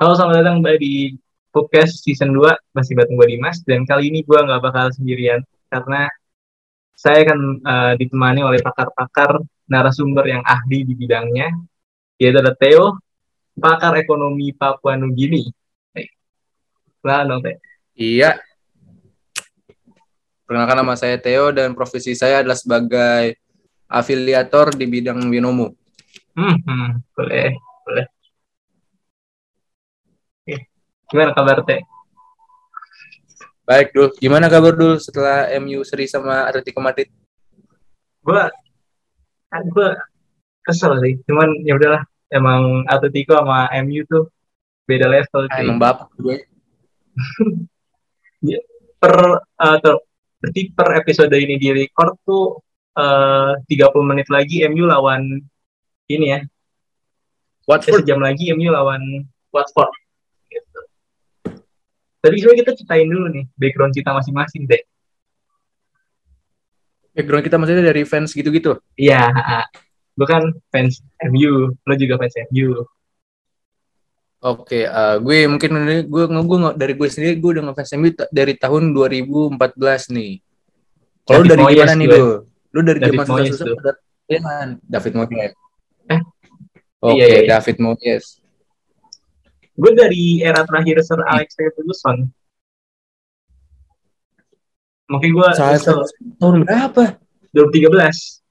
Halo, selamat datang kembali di podcast season 2 masih bareng gue Dimas dan kali ini gue nggak bakal sendirian karena saya akan uh, ditemani oleh pakar-pakar narasumber yang ahli di bidangnya yaitu ada Theo, pakar ekonomi Papua Nugini. Nah, dong Teh. Iya. Perkenalkan nama saya Theo dan profesi saya adalah sebagai afiliator di bidang binomo. Hmm, hmm boleh, boleh. Gimana kabar Teh? Baik, Dul. Gimana kabar Dul setelah MU seri sama Atletico Madrid? Gue kan gue kesel sih. Cuman ya udahlah, emang Atletico sama MU tuh beda level. Ah, emang bapak gue. ya, per uh, ter, berarti per episode ini di record tuh uh, 30 menit lagi MU lawan ini ya. Watford. Sejam lagi MU lawan Watford. Tapi sebenarnya kita ceritain dulu nih background kita masing-masing deh. Background kita maksudnya dari fans gitu-gitu? Iya, gue kan fans MU, lo juga fans MU. Oke, uh, gue mungkin gue gue dari gue sendiri gue udah ngefans MU dari tahun 2014 nih. Kalau dari Moyes gimana nih lo? Lu dari zaman susah-susah ya, David Moyes. Eh? Oke, okay, iya, iya. David Moyes. Gue dari era terakhir Sir Alex Ferguson. Mungkin gue tahun berapa? 2013.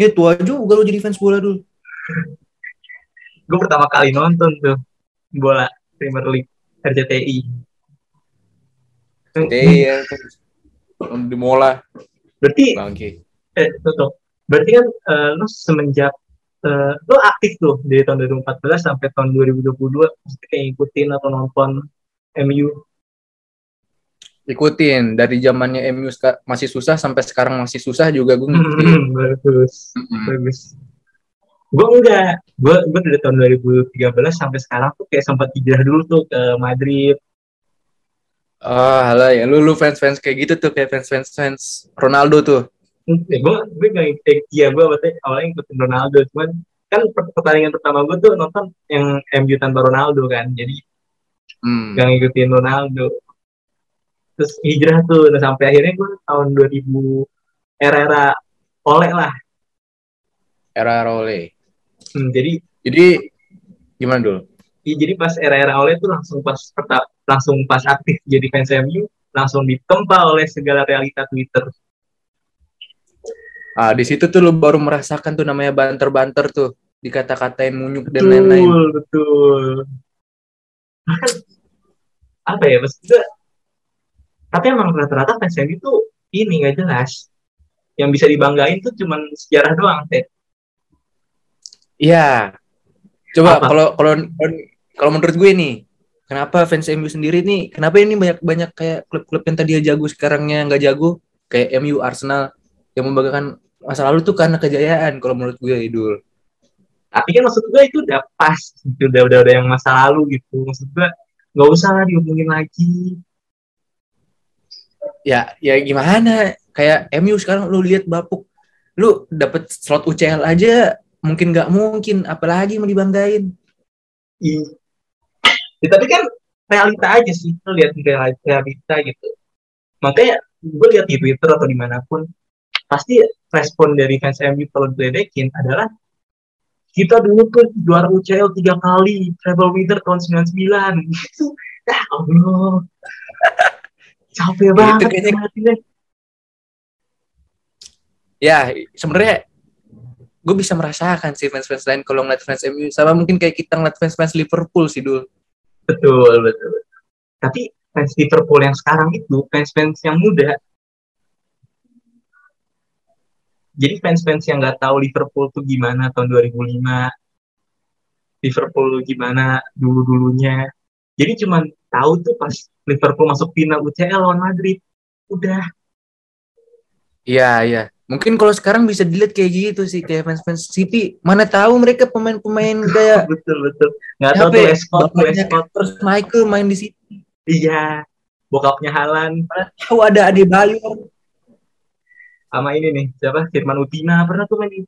Ya tua juga lo jadi fans bola dulu. gue pertama kali nonton tuh bola Premier League RCTI. Iya, di Mola. Berarti, Bangke. eh, tuh, Berarti kan uh, lu semenjak uh, lo aktif tuh dari tahun 2014 sampai tahun 2022 pasti kayak ngikutin atau nonton MU ikutin. Dari zamannya MU masih susah sampai sekarang masih susah juga gue ngikutin. Hmm, bagus. Mm-hmm. bagus. Gue enggak. Gue gue dari tahun 2013 sampai sekarang tuh kayak sempat hijrah dulu tuh ke Madrid. Oh, halo ya, lu lu fans fans kayak gitu tuh kayak fans fans fans Ronaldo tuh gue gue gak ngikutin iya gue berarti awalnya ngikutin Ronaldo cuman kan pertandingan pertama gue tuh nonton yang MU tanpa Ronaldo kan jadi hmm. gak ngikutin Ronaldo. Terus hijrah tuh nah, sampai akhirnya gue tahun 2000 era-era oleh lah. Era-era oleh hmm, jadi jadi gimana dulu ya, jadi pas era-era oleh tuh langsung pas langsung pas aktif jadi fans MU langsung ditempa oleh segala realita Twitter Ah, di situ tuh lu baru merasakan tuh namanya banter-banter tuh, dikata-katain munyuk dan lain-lain. Betul, betul. apa ya maksudnya? Tapi emang rata-rata fans MU tuh ini nggak jelas. Yang bisa dibanggain tuh cuman sejarah doang, teh. Iya. Coba kalau kalau kalau menurut gue nih, kenapa fans MU sendiri nih, kenapa ini banyak banyak kayak klub-klub yang tadi jago sekarangnya nggak jago, kayak MU, Arsenal, yang membanggakan masa lalu tuh karena kejayaan kalau menurut gue Idul. Tapi kan maksud gue itu udah pas, itu udah udah udah yang masa lalu gitu. Maksud gue nggak usah lah diomongin lagi. Ya, ya gimana? Kayak MU sekarang lu lihat bapuk, lu dapet slot UCL aja mungkin nggak mungkin, apalagi mau dibanggain. Iya. Ya, tapi kan realita aja sih, lu lihat realita gitu. Makanya gue lihat di Twitter atau di mana pun, pasti respon dari fans MU kalau diledekin adalah kita dulu tuh juara UCL tiga kali, treble winner tahun 99 gitu. Ya Allah. Capek banget kayaknya... Ya, sebenarnya gue bisa merasakan sih fans-fans lain kalau ngeliat fans MU sama mungkin kayak kita ngeliat fans-fans Liverpool sih dulu. Betul, betul. Tapi fans Liverpool yang sekarang itu fans-fans yang muda jadi fans-fans yang nggak tahu Liverpool tuh gimana tahun 2005 Liverpool gimana dulu-dulunya? Jadi cuma tahu tuh pas Liverpool masuk final UCL lawan Madrid. Udah. Iya iya. Mungkin kalau sekarang bisa dilihat kayak gitu sih kayak fans-fans City. Mana tahu mereka pemain-pemain kayak betul betul. Nggak tahu tuh Lescott terus Michael main di City. Iya. Bokapnya Halan tahu ada Ade Bayor sama ini nih siapa Firman Utina pernah tuh main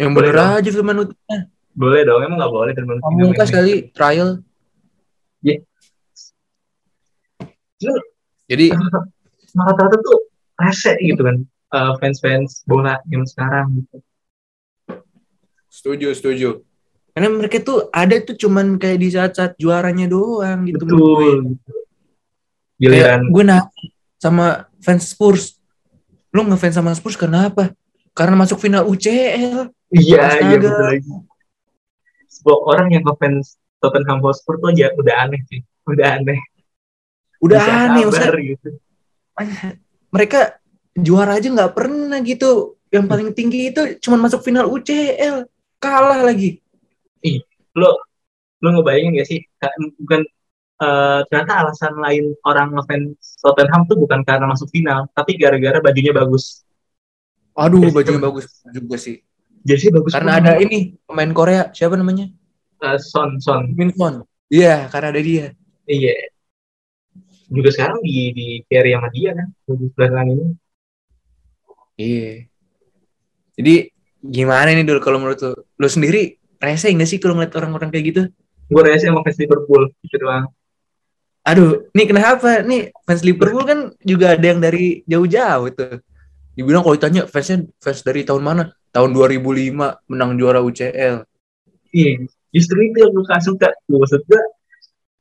yang bener aja Firman Utina Boleh dong, emang nggak boleh dan Pamungkas kali trial. Yeah. Jadi rata-rata tuh rese gitu kan uh, fans-fans bola yang sekarang gitu. Setuju, setuju. Karena mereka tuh ada tuh cuman kayak di saat-saat juaranya doang gitu. Betul. Giliran. gue nah sama fans Spurs. Lu ngefans sama Spurs kenapa? Karena masuk final UCL. Iya, iya betul lagi. Sebuah orang yang ngefans Tottenham Hotspur tuh aja udah aneh sih. Udah aneh. Udah Bisa aneh. Kabar, gitu. Mereka juara aja nggak pernah gitu. Yang paling tinggi itu cuma masuk final UCL. Kalah lagi. Ih, lo lo ngebayangin gak sih? Bukan uh, ternyata alasan lain orang ngefans Tottenham tuh bukan karena masuk final, tapi gara-gara bajunya bagus. Aduh, Jadi bajunya bagus juga sih. Jadi bagus. Karena ada ini pemain Korea, siapa namanya? Uh, Son Son. Min Son. Iya, karena ada dia. Iya. Juga sekarang di di carry sama dia kan, bagus belakangan ini. Iya. Jadi gimana nih dulu kalau menurut lo? Lo sendiri rese nggak sih kalau ngeliat orang-orang kayak gitu? Gue rese sama fans Liverpool gitu doang. Aduh, nih kenapa? Nih fans Liverpool kan juga ada yang dari jauh-jauh itu. Dibilang kalau ditanya fansnya fans dari tahun mana? Tahun 2005 menang juara UCL. Iya, justru itu yang gue suka. Maksud gue,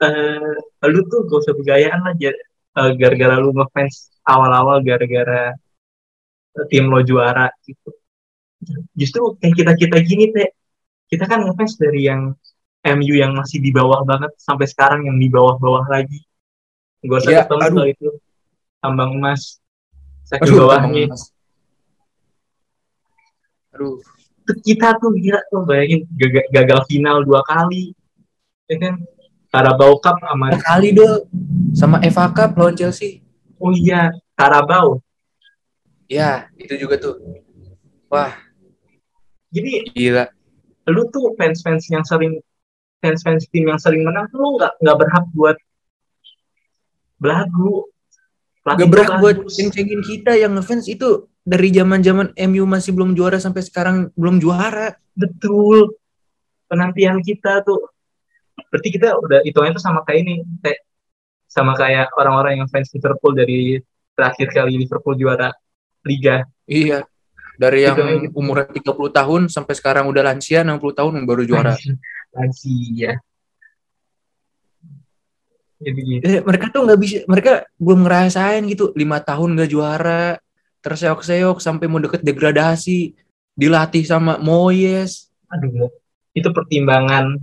uh, lu tuh gak usah bergayaan aja. Uh, gara-gara lu ngefans awal-awal gara-gara tim lo juara gitu. Justru kayak kita-kita gini, teh kita kan ngefans dari yang MU yang masih di bawah banget sampai sekarang yang di bawah-bawah lagi. Gak usah ya, ketemu soal itu. Tambang emas. Saking aduh, bawahnya. Aduh. Kita tuh gila tuh bayangin gagal, gagal final dua kali. Ya kan? Carabao Cup sama kali do sama FA Cup lawan Chelsea. Oh iya, Carabao. Ya, itu juga tuh. Wah. Jadi gila lu tuh fans-fans yang sering fans-fans tim yang sering menang tuh lu nggak nggak berhak buat belagu Gak berhak buat ceng-cengin kita yang ngefans itu dari zaman zaman MU masih belum juara sampai sekarang belum juara. Betul. Penantian kita tuh berarti kita udah itu itu sama kayak ini kayak sama kayak orang-orang yang fans Liverpool dari terakhir kali Liverpool juara liga. Iya. Dari yang gitu. umurnya 30 tahun sampai sekarang udah lansia 60 tahun baru juara. Lansia. Jadi gitu. Eh, mereka tuh nggak bisa, mereka belum ngerasain gitu lima tahun nggak juara, terseok-seok sampai mau deket degradasi, dilatih sama Moyes. Aduh, itu pertimbangan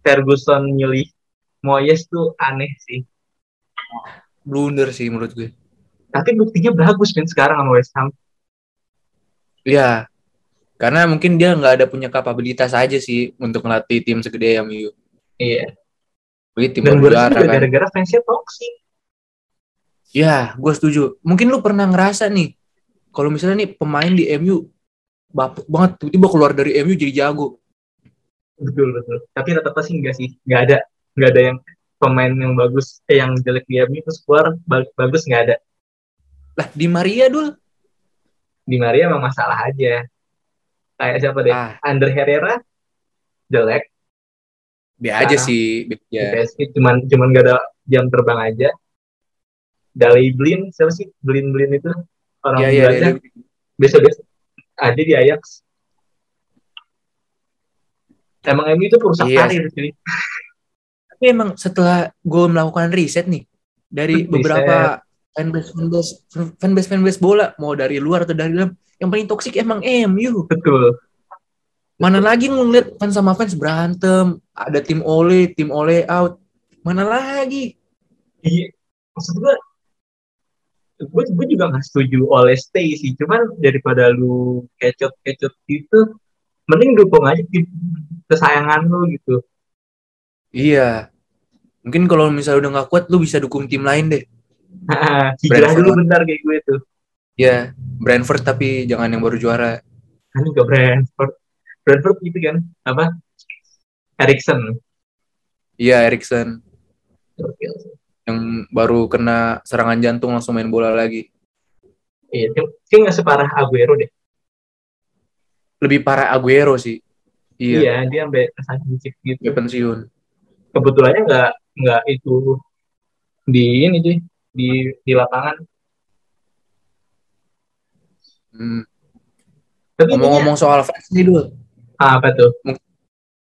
Ferguson milih Moyes tuh aneh sih. Blunder sih menurut gue. Tapi buktinya bagus kan sekarang sama West Ham. Iya. Karena mungkin dia nggak ada punya kapabilitas aja sih untuk ngelatih tim segede MU. Iya. Begitu tim Dan juara kan. Gara-gara fansnya toxic. Ya, gue setuju. Mungkin lu pernah ngerasa nih, kalau misalnya nih pemain di MU bapuk banget, tiba-tiba keluar dari MU jadi jago. Betul betul. Tapi rata-rata sih enggak sih, nggak ada, nggak ada yang pemain yang bagus, eh yang jelek di MU terus keluar bagus nggak ada. Lah di Maria dulu di Maria emang masalah aja. Kayak siapa deh? Ah. Ander Herrera jelek. Dia aja sih, ya. PSG cuman cuman gak ada jam terbang aja. Dali Blin siapa sih? Blin Blin itu orang ya, ya, ya, biasa biasa ada di Ajax. Emang MU itu perusak iya. karir sih. Tapi emang setelah gue melakukan riset nih dari riset. beberapa fanbase fanbase fanbase fanbase bola mau dari luar atau dari dalam yang paling toksik emang MU betul. Mana lagi ngeliat fans sama fans berantem ada tim ole tim ole out. Mana lagi? Iya. Maksud gue gue gue juga nggak setuju oleh stay sih. Cuman daripada lu kecot kecot gitu mending dukung aja kesayangan lu gitu. Iya. Mungkin kalau misalnya udah nggak kuat lu bisa dukung tim lain deh. Hijrah dulu bentar kayak gue tuh. Ya, Brentford tapi jangan yang baru juara. Kan juga Brentford. Brentford gitu kan, apa? Erikson. Iya, Erikson. Yang baru kena serangan jantung langsung main bola lagi. Iya, sih nggak separah Aguero deh. Lebih parah Aguero sih. Iya. iya dia sampai sakit gitu Dia pensiun. kebetulannya nggak nggak itu di ini sih di di lapangan Hmm. Ngomong-ngomong soal fans nih dulu. ah, apa tuh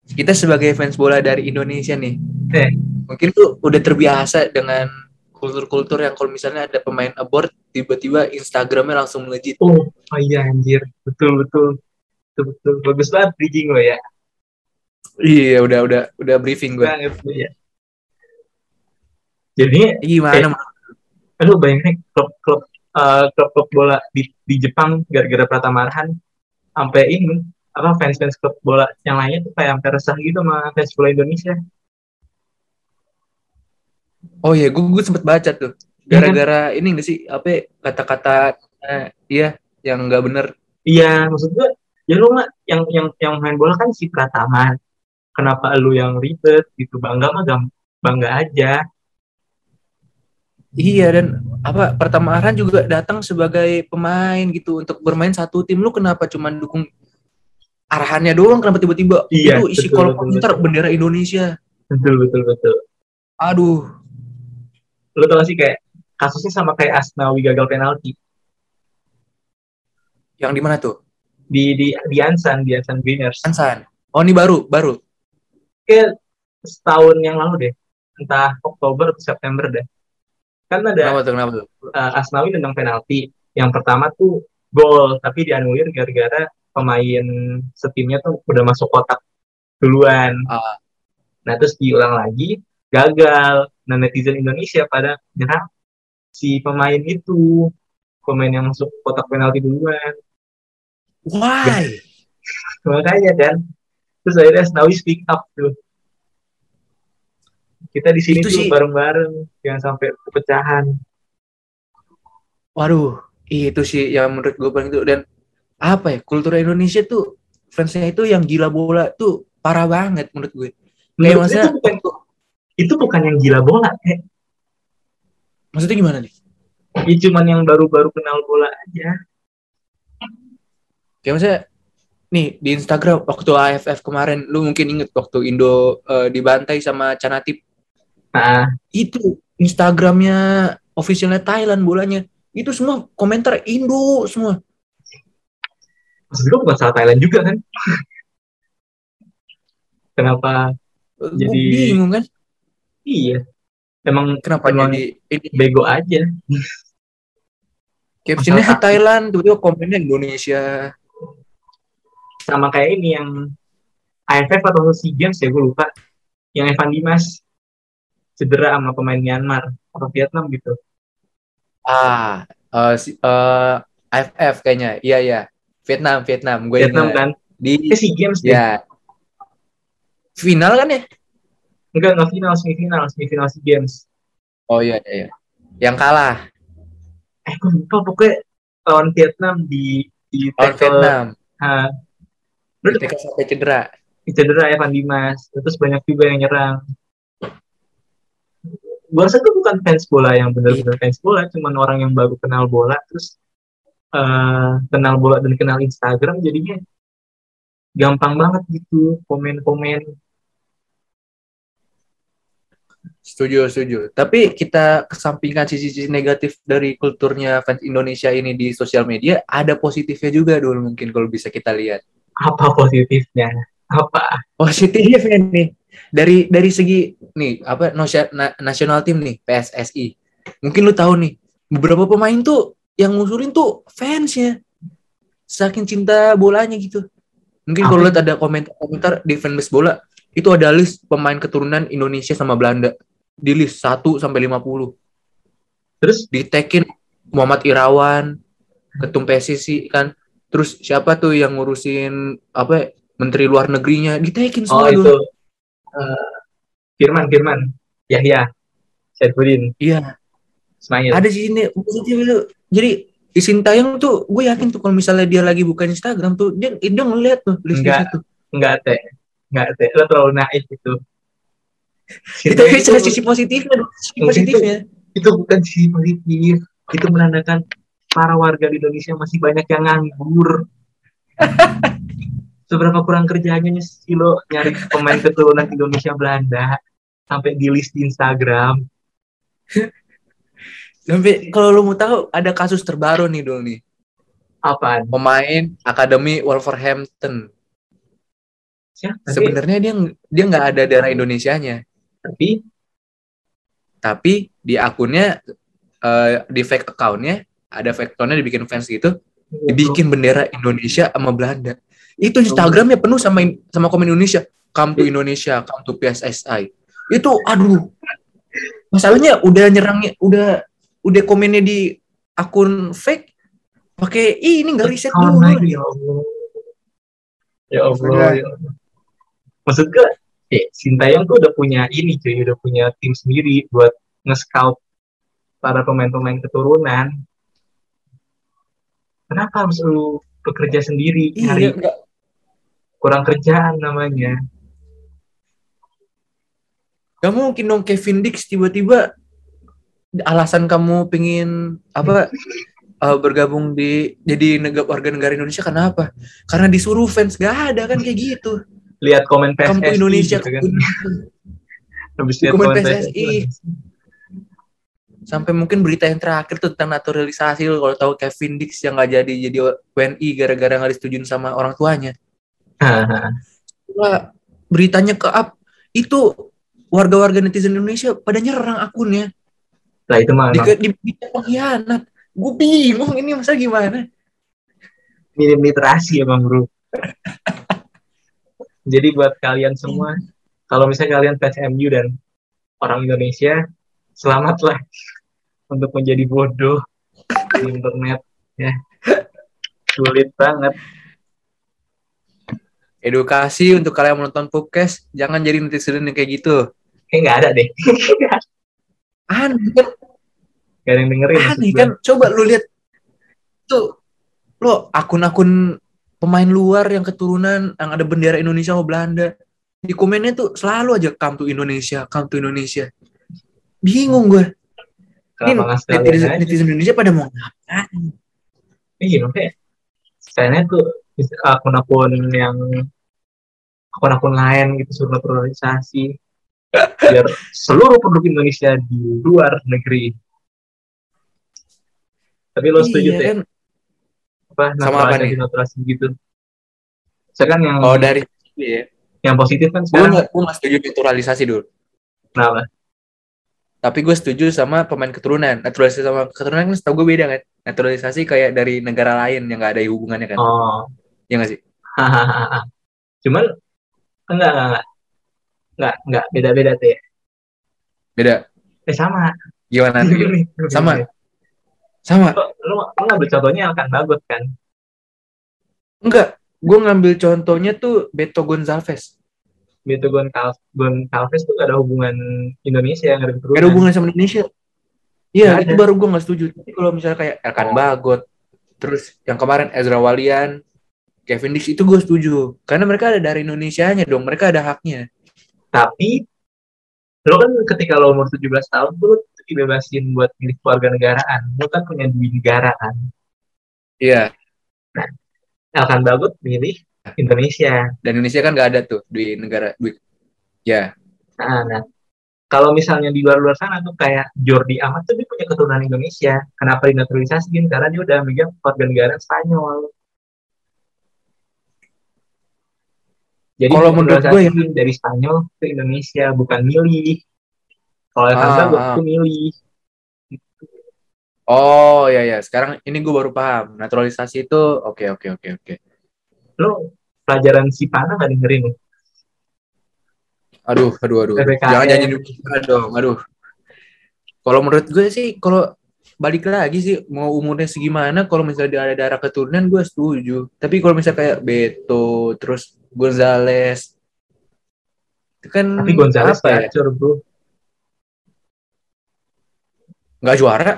Kita sebagai fans bola dari Indonesia nih. Eh. Mungkin tuh udah terbiasa dengan kultur-kultur yang kalau misalnya ada pemain abort tiba-tiba Instagramnya langsung melejit. oh oh iya anjir betul betul betul betul bagus banget bridging lo ya Iya, udah udah udah briefing gue. banget ya jadi Gimana? Eh, lu bayangin klub klub eh, klub klub bola di di Jepang gara-gara Pratama Arhan sampai ini apa fans fans klub bola yang lainnya tuh kayak sampai resah gitu sama fans bola Indonesia. Oh iya, gue, gue sempet baca tuh. Gara-gara ini gak sih, apa ya, kata-kata eh, iya yang nggak bener. iya maksud gue ya lu mah yang yang yang main bola kan si Pratama. Kenapa lu yang ribet? Gitu bangga mah bangga aja Iya dan apa pertama Arhan juga datang sebagai pemain gitu untuk bermain satu tim. Lu kenapa cuma dukung Arhannya doang? Kenapa tiba-tiba Iya, itu isi kolom komentar bendera Indonesia? betul betul betul Aduh, lu tau gak sih kayak kasusnya sama kayak Asnawi gagal penalti yang di mana tuh? di di di Ansan di Ansan Winners Ansan. Oh ini baru, baru. kayak setahun yang lalu deh entah Oktober atau September deh kan ada Kenapa tuh? Kenapa tuh? uh, Asnawi nendang penalti yang pertama tuh gol tapi dianulir gara-gara pemain setimnya tuh udah masuk kotak duluan Ah. nah terus diulang lagi gagal nah netizen Indonesia pada nyerang si pemain itu pemain yang masuk kotak penalti duluan Why? makanya kan terus akhirnya Asnawi speak up tuh kita di sini Itu tuh sih- bareng-bareng jangan sampai pecahan Waduh, itu sih yang menurut gue paling itu. Dan apa ya kultur Indonesia tuh fansnya itu yang gila bola tuh parah banget menurut gue. Kayak Menurut maksudnya itu bukan itu bukan yang gila bola eh maksudnya gimana nih? ya cuman yang baru-baru kenal bola aja. Kayak maksudnya nih di Instagram waktu AFF kemarin lu mungkin inget waktu Indo eh, dibantai sama Canatip nah. Itu Instagramnya officialnya Thailand bolanya. Itu semua komentar Indo semua. Maksud gue bukan salah Thailand juga kan? Kenapa Gue Jadi- bingung kan? Iya. Emang kenapa Emang- jadi ini? bego aja. Captionnya Thailand tiba-tiba komennya Indonesia. Sama kayak ini yang AFF atau SEA Games ya gue lupa. Yang Evan Dimas cedera sama pemain Myanmar atau Vietnam gitu. Ah eh, si- eh, AFF kayaknya. Iya iya. Vietnam Vietnam gue Vietnam ingat. kan? Di eh SEA Games deh. Ya. Final kan ya? Enggak enggak final semifinal semifinal SEA Games. Oh iya iya yang kalah. Eh gue lupa pokoknya lawan Vietnam di di lawan Vietnam. Lu ketika sampai cedera. Cedera Evan Dimas. Terus banyak juga yang nyerang gue rasa tuh bukan fans bola yang benar-benar fans bola cuman orang yang baru kenal bola terus eh, kenal bola dan kenal Instagram jadinya gampang banget gitu komen-komen Setuju, setuju. Tapi kita kesampingkan sisi-sisi negatif dari kulturnya fans Indonesia ini di sosial media, ada positifnya juga dulu mungkin kalau bisa kita lihat. apa positifnya apa Positifnya nih dari dari segi nih apa nasional tim nih PSSI. Mungkin lu tahu nih beberapa pemain tuh yang ngusulin tuh fansnya. Saking cinta bolanya gitu. Mungkin kalau lihat ada komentar-komentar di fanbase bola itu ada list pemain keturunan Indonesia sama Belanda. Di list 1 sampai 50 terus? Ditekin Muhammad Irawan ketum PSSI kan. Terus siapa tuh yang ngurusin apa menteri luar negerinya? Ditekin oh semua itu. tuh eh, Firman Firman. Yahya. Syarifudin iya. Ismail. Ada sih ini positif itu. Jadi di Sintayong tuh gue yakin tuh kalau misalnya dia lagi buka Instagram tuh dia dia ngeliat tuh listnya Enggak. tuh enggak teh. Enggak teh. Lo terlalu naif itu. Itu sisi positifnya sisi Mungkin positifnya. itu bukan sisi positif. Itu menandakan para warga di Indonesia masih banyak yang nganggur seberapa kurang kerjanya sih lo nyari pemain keturunan Indonesia Belanda sampai di list di Instagram? Sampai kalau lo mau tahu ada kasus terbaru nih dulu nih. Apaan? Pemain akademi Wolverhampton. Siapa? sebenarnya dia dia nggak ada darah Indonesianya. Tapi? Tapi di akunnya uh, di fake accountnya ada fake accountnya dibikin fans gitu dibikin bendera Indonesia sama Belanda itu Instagramnya penuh sama sama komen Indonesia. Come to Indonesia come to PSSI itu aduh. Masalahnya udah nyerangnya udah udah komennya di akun fake pakai ini nggak riset dulu. Ya Allah. Ya Allah, ya Allah. maksud gue eh, Sintayong tuh udah punya ini cuy udah punya tim sendiri buat nge-scout para pemain-pemain keturunan. Kenapa harus lu bekerja sendiri iya, nyari enggak. Kurang kerjaan namanya Gak mungkin dong Kevin Dix tiba-tiba alasan kamu pengen apa uh, bergabung di jadi negara warga negara Indonesia kenapa? Karena disuruh fans gak ada kan kayak gitu. lihat komen PSSI Kamu Indonesia gitu kan. Habis lihat komen komen PSSI. PSSI. sampai mungkin berita yang terakhir tuh tentang naturalisasi kalau tahu Kevin Dix yang nggak jadi jadi WNI gara-gara nggak disetujuin sama orang tuanya. Wah, beritanya ke up itu warga-warga netizen Indonesia pada nyerang akunnya. Lah itu mah Di, di, pengkhianat. Gue bingung ini masa gimana? minim literasi emang bro. Jadi buat kalian semua, kalau misalnya kalian fans MU dan orang Indonesia, selamatlah untuk menjadi bodoh di internet ya. Sulit banget. Edukasi untuk kalian menonton podcast, jangan jadi netizen yang kayak gitu. Kayak nggak ada deh. Aneh kan, Gak ada yang dengerin. aneh gue. kan. Coba lu lihat tuh lo akun-akun pemain luar yang keturunan yang ada bendera Indonesia sama Belanda di komennya tuh selalu aja come to Indonesia, come to Indonesia. Bingung gue. Ini netizen, netizen Indonesia pada mau ngapain? Iya, makanya saya tuh akun-akun yang akun-akun lain gitu suruh naturalisasi biar seluruh penduduk Indonesia di luar negeri. Tapi lo setuju Iya ya, kan? apa Sama apa naturalisasi nih? naturalisasi gitu? Saya kan yang Oh dari iya. yang positif kan Gue sekarang nggak gue nggak setuju naturalisasi dulu. kenapa? Tapi gue setuju sama pemain keturunan. Naturalisasi sama keturunan kan setahu gue beda kan. Naturalisasi kayak dari negara lain yang nggak ada hubungannya kan. Oh, Ya nggak sih? Cuman enggak enggak enggak enggak enggak beda-beda tuh ya. Beda. Eh sama. Gimana tuh? Sama. Sama. Lo, lo, lo ngambil contohnya akan bagus kan? Enggak. Gue ngambil contohnya tuh Beto Gonzalez. Beto Gon Cal Gon Calves tuh gak ada hubungan Indonesia yang ada. Gak ada hubungan sama Indonesia. Iya, itu baru gue nggak setuju. Tapi kalau misalnya kayak Elkan Bagot, terus yang kemarin Ezra Walian, Kevin Dix itu gue setuju. Karena mereka ada dari Indonesianya dong. Mereka ada haknya. Tapi lo kan ketika lo umur 17 tahun tuh lo dibebasin buat milih keluarga negaraan. Lo kan punya dua negara kan. Iya. Elkan Bagot milih Indonesia. Dan Indonesia kan nggak ada tuh di negara. Di, ya. Nah, nah, kalau misalnya di luar-luar sana tuh kayak Jordi Amat tuh dia punya keturunan Indonesia. Kenapa dinaturalisasiin? Karena dia udah megang keluarga negara Spanyol. Jadi Kalau menurut gue ya- naturalisasi dari Spanyol ke Indonesia bukan milih. Kalau Elkan Ah, Bagot ah. milih. Oh ya ya. Sekarang ini gue baru paham. Naturalisasi itu oke oke oke oke. Lo pelajaran Sipana gak dengerin? Aduh aduh aduh. PPKN. Jangan jangan juga dong. Aduh. Kalau menurut gue sih kalau balik lagi sih mau umurnya segimana kalau misalnya ada darah keturunan gue setuju. Tapi kalau misalnya kayak Beto terus Gonzales itu kan Tapi Gonzales apa ya? bro. Nggak juara.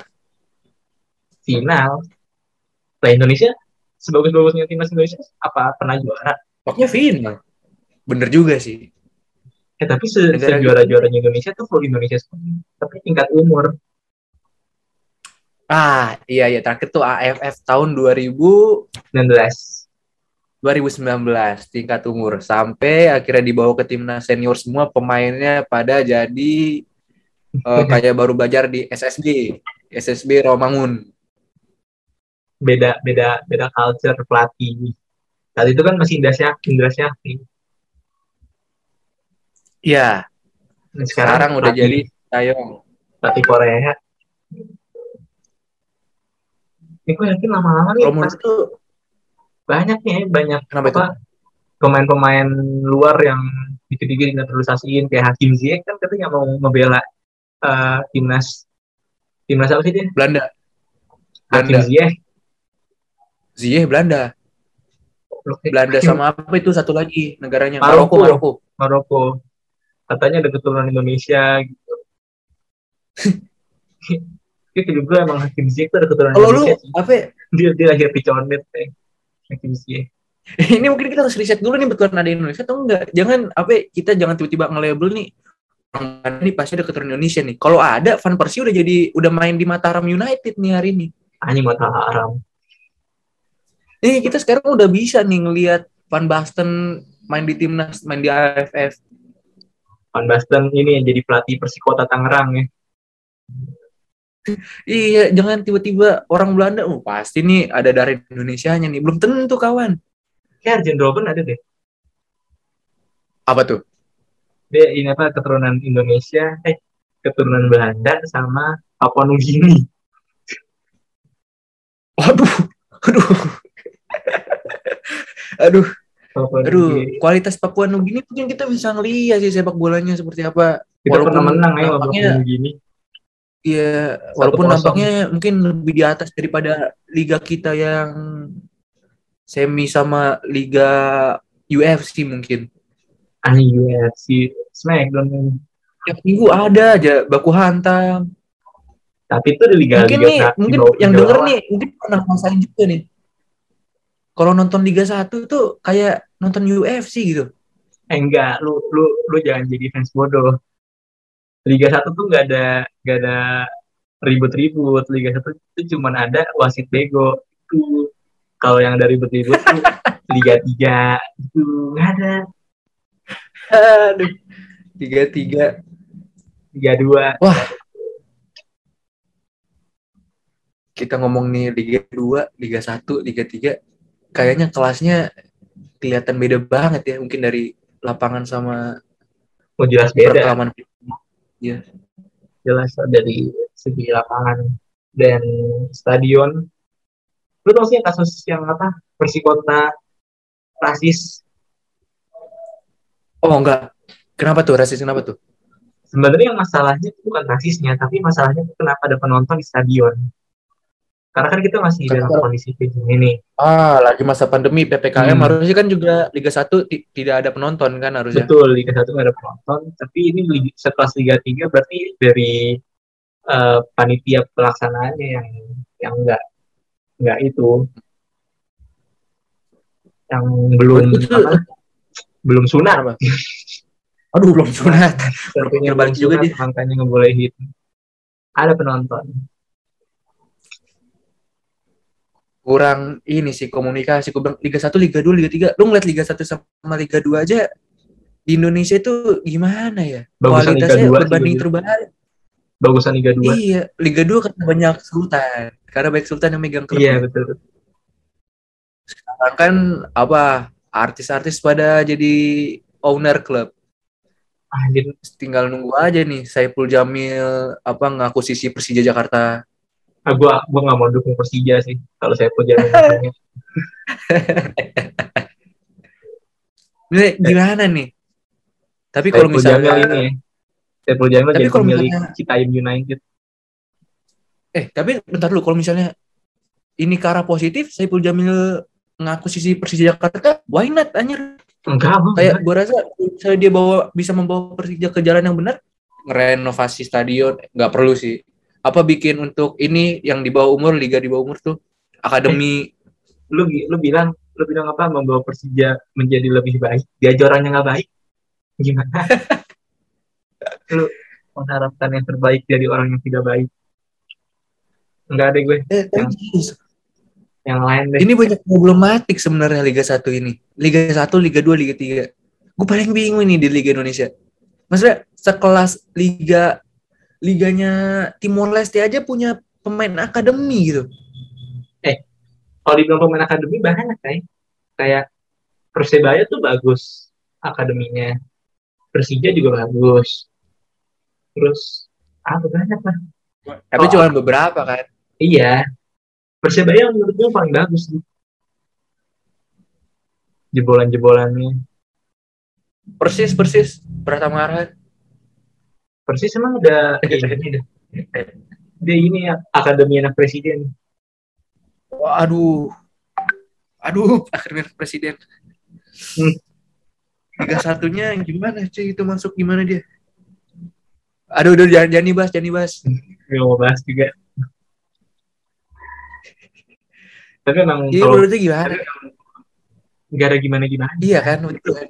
Final. Lah Indonesia sebagus-bagusnya timnas Indonesia apa pernah juara? Pokoknya final. Bener juga sih. Eh tapi se Negara sejuara-juaranya Indonesia tuh full Indonesia semua. Tapi tingkat umur. Ah, iya iya terakhir tuh AFF tahun 2019 19. 2019 tingkat umur sampai akhirnya dibawa ke timnas senior semua pemainnya pada jadi uh, kayak baru belajar di SSB SSB Romangun beda beda beda culture pelatih saat itu kan masih Indra Syafri Indra Syafri Iya. Sekarang, sekarang udah jadi Tayong. Pelatih Korea. Ini gue yakin lama-lama nih pasti banyak nih banyak Kenapa apa pemain-pemain luar yang dikit-dikit naturalisasiin kayak Hakim Ziyech kan katanya mau membela uh, timnas timnas apa sih dia? Belanda. Hakim Belanda. Ziyech. Ziyech Belanda. Belanda sama apa itu satu lagi negaranya Maroko Maroko. Maroko. Katanya ada keturunan Indonesia gitu. Itu juga emang Hakim Ziyech itu ada keturunan oh, Indonesia. Lu, apa? Dia dia lahir di Condet, eh. Hakim Ziyech. ini mungkin kita harus riset dulu nih betulan ada Indonesia atau enggak. Jangan apa kita jangan tiba-tiba nge-label nih orang ini pasti ada keturunan Indonesia nih. Kalau ada Van Persie udah jadi udah main di Mataram United nih hari ini. Anjing Mataram. Nih kita sekarang udah bisa nih ngelihat Van Basten main di timnas, main di AFF. Van Basten ini yang jadi pelatih Persikota Tangerang ya. Iya, jangan tiba-tiba orang Belanda, oh pasti nih ada dari Indonesia nya nih. Belum tentu kawan. Kayak Arjen Robben ada deh. Apa tuh? Dia ini apa keturunan Indonesia, eh keturunan Belanda sama Papua Nugini. Waduh, aduh. aduh. Papua aduh, kualitas Papua Nugini mungkin kita bisa ngeliat sih sepak bolanya seperti apa. Kita walaupun pernah menang ya Papua Nugini. Iya, walaupun nampaknya mungkin lebih di atas daripada liga kita yang semi sama liga UFC mungkin. Ah UFC Smackdown. Tiap minggu ada aja baku hantam. Tapi itu di liga mungkin liga nih, mungkin yang denger nih mungkin pernah ngerasain juga nih. Kalau nonton Liga 1 itu kayak nonton UFC gitu. Eh enggak, lu lu lu jangan jadi fans bodoh. Liga 1 tuh enggak ada enggak ada ribut-ribut. Liga 1 itu cuma ada wasit bego. Itu kalau yang dari ribut-ribut tuh Liga 3 itu nggak ada. Aduh. Liga 3 Liga 2. Wah. Kita ngomong nih Liga 2, Liga 1, Liga 3 kayaknya kelasnya kelihatan beda banget ya mungkin dari lapangan sama oh jelas beda ya jelas dari segi lapangan dan stadion. Lu tau sih kasus yang apa? Persikota rasis. Oh enggak. Kenapa tuh? Rasis kenapa tuh? Sebenarnya yang masalahnya bukan rasisnya tapi masalahnya kenapa ada penonton di stadion karena kan kita masih dalam kondisi kayak gini nih. Ah, lagi masa pandemi PPKM hmm. harusnya kan juga Liga 1 tidak ada penonton kan harusnya. Betul, Liga 1 nggak ada penonton, tapi ini setelah Liga 3 berarti dari uh, panitia pelaksanaannya yang yang enggak nggak itu. Yang belum itu, apa, belum sunat. Apa? aduh belum sunat. Sepertinya balik juga dia. makanya ngebolehin ada penonton kurang ini sih komunikasi gue bilang Liga 1, Liga 2, Liga 3 lu ngeliat Liga 1 sama Liga 2 aja di Indonesia itu gimana ya Bagusan kualitasnya berbanding terbalik bagusan Liga 2 iya Liga 2 karena banyak sultan karena baik Sultan yang megang klub. Iya betul. Sekarang kan apa artis-artis pada jadi owner klub. Anjir. Tinggal nunggu aja nih Saiful Jamil apa ngaku sisi Persija Jakarta. Ah, gua gua nggak mau dukung Persija sih kalau Saiful Jamil. ini gimana nih? Tapi kalau misalnya ini Saiful Jamil jadi pemilik Citayam United. Eh, tapi bentar dulu kalau misalnya ini ke arah positif, Saiful Jamil ngaku sisi Persija Jakarta, why not anjir? Enggak, Kayak gue rasa saya dia bawa bisa membawa Persija ke jalan yang benar, renovasi stadion nggak perlu sih. Apa bikin untuk ini yang di bawah umur, liga di bawah umur tuh akademi eh, lu lu bilang lu bilang apa membawa Persija menjadi lebih baik, dia orangnya nggak baik. Gimana? lu mengharapkan yang terbaik dari orang yang tidak baik. Enggak ada gue. Eh, yang... yang lain deh. Ini banyak problematik sebenarnya Liga 1 ini. Liga 1, Liga 2, Liga 3. Gue paling bingung ini di Liga Indonesia. Maksudnya sekelas Liga liganya Timor Leste aja punya pemain akademi gitu. Eh, kalau dibilang pemain akademi banyak kayak kayak Persebaya tuh bagus akademinya. Persija juga bagus. Terus apa banyak lah. Tapi oh, cuma beberapa kan. Iya. Persebaya menurut gue paling bagus tuh. Jebolan-jebolannya. Persis, persis. Pratama Arhan. Persis emang udah ini Dia ini ya, akademi anak presiden. Waduh. Aduh, akademi anak presiden. Hmm. Liga satunya gimana cuy itu masuk gimana dia? Aduh, udah jangan jangan dibahas, jangan dibahas. Gak mau bahas juga. Tapi emang Iya, menurutnya gimana? Gak ada gimana-gimana. Iya kan, betul kan.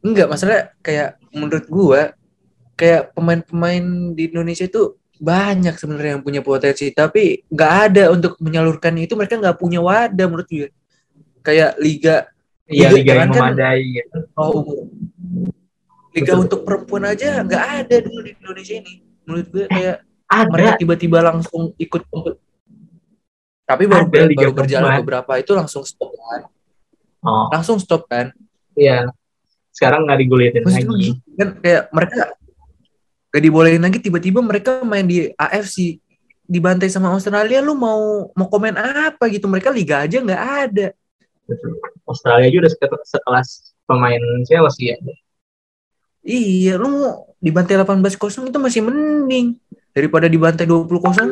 Enggak, masalah kayak menurut gua kayak pemain-pemain di Indonesia itu banyak sebenarnya yang punya potensi tapi nggak ada untuk menyalurkan itu mereka nggak punya wadah menurut gue. Kayak liga iya liga, liga yang kan, memadai gitu. oh liga Betul. untuk perempuan aja nggak ada dulu di Indonesia ini. Menurut gue kayak ada. mereka tiba-tiba langsung ikut tapi baru, ada liga baru berjalan beberapa itu langsung stop kan. Oh. langsung stop kan. Iya. Sekarang nggak digulitin lagi. kan kayak mereka gak dibolehin lagi tiba-tiba mereka main di AFC dibantai sama Australia lu mau mau komen apa gitu? Mereka liga aja nggak ada. Australia juga udah sekelas pemain Chelsea ya. Iya lu mau dibantai 18 kosong itu masih mending. Daripada dibantai 20 kosong.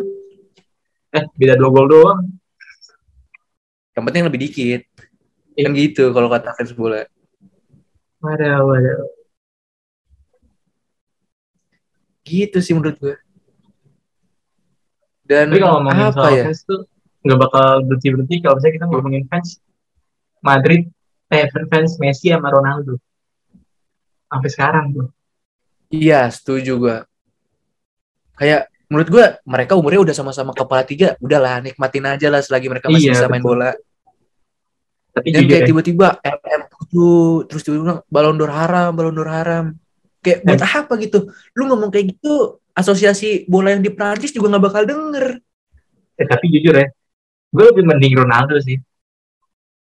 Eh beda dua gol doang. Yang penting lebih dikit. Kan gitu kalau kata fans bola waduh waduh gitu sih menurut gue dan Tapi kalau ngomongin apa soal ya? fans tuh nggak bakal berhenti berhenti kalau misalnya kita ngomongin fans Madrid eh fans Messi sama Ronaldo. Sampai sekarang tuh. Iya setuju gue kayak menurut gue mereka umurnya udah sama-sama kepala tiga udahlah nikmatin aja lah selagi mereka masih iya, bisa main bola. Tapi dan kayak ya. tiba-tiba MM tuh terus tiba-tiba balon d'Or haram balon d'Or haram Kayak buat eh. apa gitu? Lu ngomong kayak gitu, asosiasi bola yang di Prancis juga nggak bakal denger. Eh, tapi jujur ya, gue lebih mending Ronaldo sih.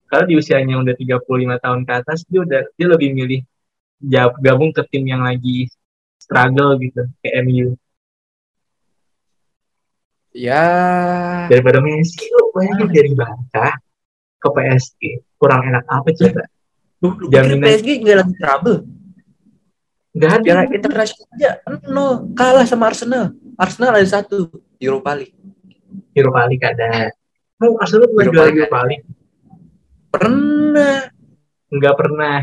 Karena di usianya udah 35 tahun ke atas, dia udah dia lebih milih gabung ke tim yang lagi struggle gitu, kayak MU. Ya. Daripada Messi, lu bayangin ah. dari Barca ke PSG, kurang enak apa coba? Jaminan PSG nggak lagi trouble. Gak ada. Secara internasional aja nol kalah sama Arsenal. Arsenal ada satu Europa League. Europa League ada. Oh, Arsenal pernah juara Europa League? Pernah. Enggak pernah.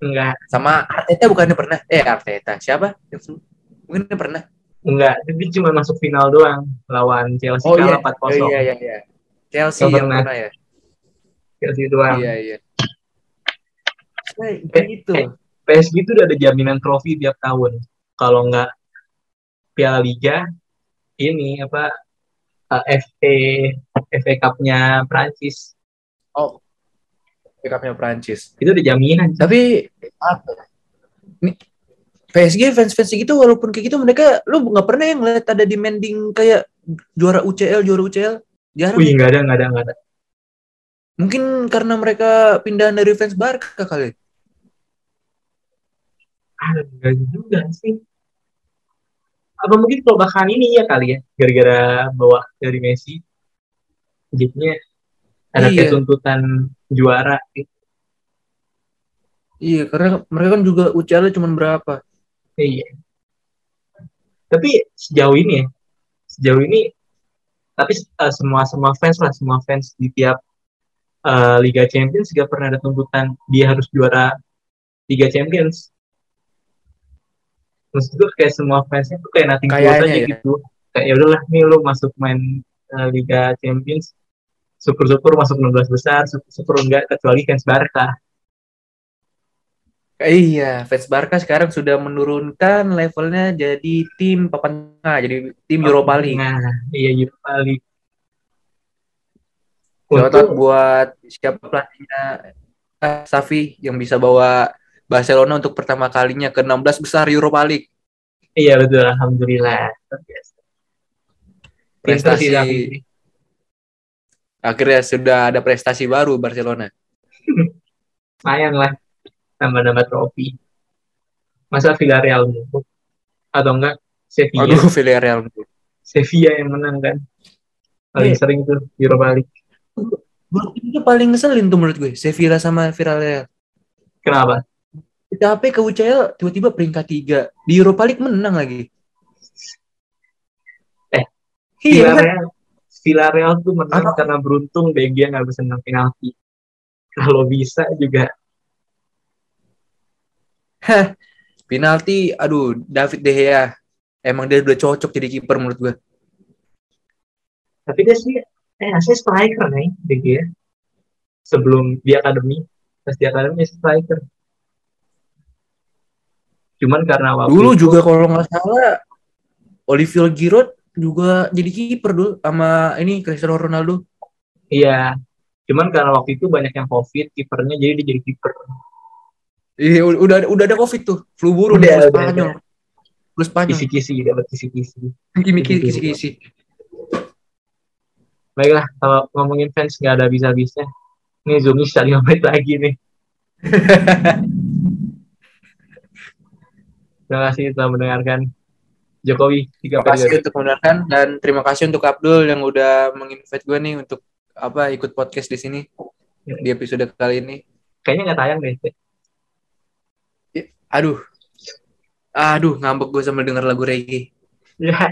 Enggak. Sama Arteta bukannya pernah? Eh Arteta siapa? Mungkin pernah. Enggak, tapi cuma masuk final doang lawan Chelsea oh, kalah iya. 4-0. Oh, iya iya iya. Chelsea yang pernah. pernah ya. Chelsea doang. Iya iya. Kayak gitu. Eh, PSG itu udah ada jaminan trofi tiap tahun. Kalau nggak Piala Liga, ini apa uh, FA FA Cup-nya Prancis. Oh, FA Cup-nya Prancis. Itu udah jaminan. Tapi apa? Nih, PSG fans-fans gitu walaupun kayak gitu mereka lu nggak pernah yang ngeliat ada demanding kayak juara UCL juara UCL jarang. Wih nggak ada nggak ada nggak ada. Mungkin karena mereka pindahan dari fans Barca kali ada enggak juga sih apa mungkin kalau bahkan ini ya kali ya gara-gara bawa dari Messi jadinya ada iya. tuntutan juara gitu. Iya, karena mereka kan juga ucapannya cuma berapa? Iya. Tapi sejauh ini ya, sejauh ini tapi uh, semua semua fans lah, semua fans di tiap uh, Liga Champions juga pernah ada tuntutan dia harus juara Liga Champions maksud gue kayak semua fansnya tuh kayak nanti aja ya. gitu kayak ya udahlah nih lu masuk main uh, Liga Champions syukur-syukur masuk 16 besar syukur-syukur enggak kecuali fans Barca Iya, fans Barca sekarang sudah menurunkan levelnya jadi tim papan tengah, jadi tim Europa League. Nah, iya Europa League. Out buat siapa pelatihnya eh, Safi yang bisa bawa Barcelona untuk pertama kalinya ke 16 besar Europa League. Iya betul, alhamdulillah. Prestasi. Akhirnya sudah ada prestasi baru Barcelona. Lumayan lah, tambah-nambah trofi. Masa Villarreal mulu? Atau enggak Sevilla? Aduh, Villarreal mulu. Sevilla yang menang kan. Paling Iya. sering tuh Europa League. Grup itu paling ngeselin tuh menurut gue, Sevilla sama Villarreal. Kenapa? Capek ke UCL tiba-tiba peringkat tiga di Europa League menang lagi. Eh, iya? Villarreal, Villarreal tuh menang Apa? karena beruntung Gea nggak bisa menang penalti. Kalau bisa juga Penalti, aduh David De Gea emang dia udah cocok jadi kiper menurut gue. tapi dia sih eh saya striker nih De Gea. Sebelum di akademi, pas di akademi striker. Cuman karena waktu Dulu itu- juga kalau nggak salah Olivier Giroud juga jadi kiper dulu sama ini Cristiano Ronaldo. Iya. Cuman karena waktu itu banyak yang covid, kipernya jadi dia jadi kiper. Iya udah udah ada covid tuh, flu burung Udah, udah Spanyol. Flu Spanyol. Kisi-kisi dapat kisi-kisi. Kisi-kisi. Kisi-kisi. Baiklah, kalau ngomongin fans nggak ada bisa-bisa. Nih Zumi bisa 5 menit lagi nih. Terima kasih telah mendengarkan Jokowi tiga Terima kasih periode. untuk mendengarkan dan terima kasih untuk Abdul yang udah menginvite gue nih untuk apa ikut podcast di sini di episode kali ini. Kayaknya nggak tayang deh. Aduh. Aduh, ngambek gue sambil denger lagu reggae. Ya,